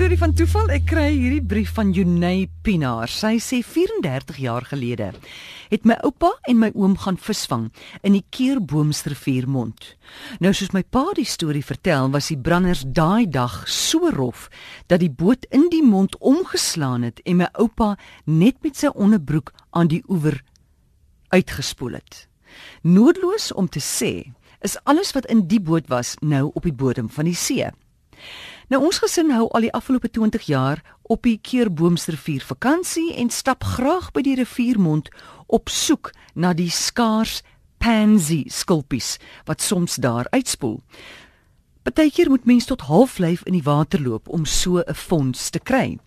storie van toeval. Ek kry hierdie brief van Junay Pinaar. Sy sê 34 jaar gelede het my oupa en my oom gaan visvang in die Keurboomsrivier mond. Nou soos my pa die storie vertel, was die branders daai dag so rof dat die boot in die mond omgeslaan het en my oupa net met sy onderbroek aan die oewer uitgespoel het. Noodloos om te sê, is alles wat in die boot was nou op die bodem van die see. Nou ons gesin hou al die afgelope 20 jaar op die Keurboomsrivier vakansie en stap graag by die riviermond op soek na die skaars pansy skulpies wat soms daar uitspoel. Partykeer moet mens tot halflyf in die water loop om so 'n fonds te kry.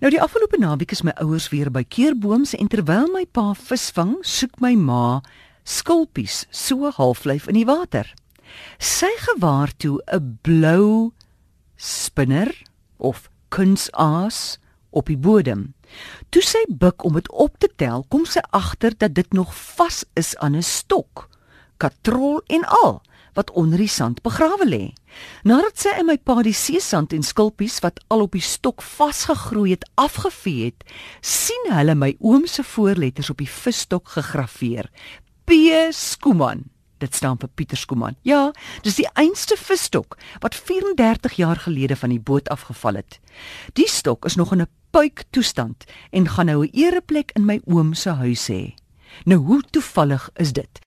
Nou die afgelope naweek is my ouers weer by Keurbooms en terwyl my pa visvang, soek my ma skulpies so halflyf in die water. Sy gewaar toe 'n blou spinner of kunsaas op die bodem. Toe sy buik om dit op te tel, kom sy agter dat dit nog vas is aan 'n stok, katrol en al wat onder die sand begrawe lê. Nadat sy en my pa die seesand en skulpies wat al op die stok vasgegroei het afgevee het, sien hulle my oom se voorletters op die visstok gegraveer. P Skuman. Dit staan vir Pieter Skuman. Ja, dis die einste visstok wat 34 jaar gelede van die boot afgeval het. Die stok is nog in 'n puik toestand en gaan nou 'n ereplek in my oom se huis hê. Nou hoe toevallig is dit?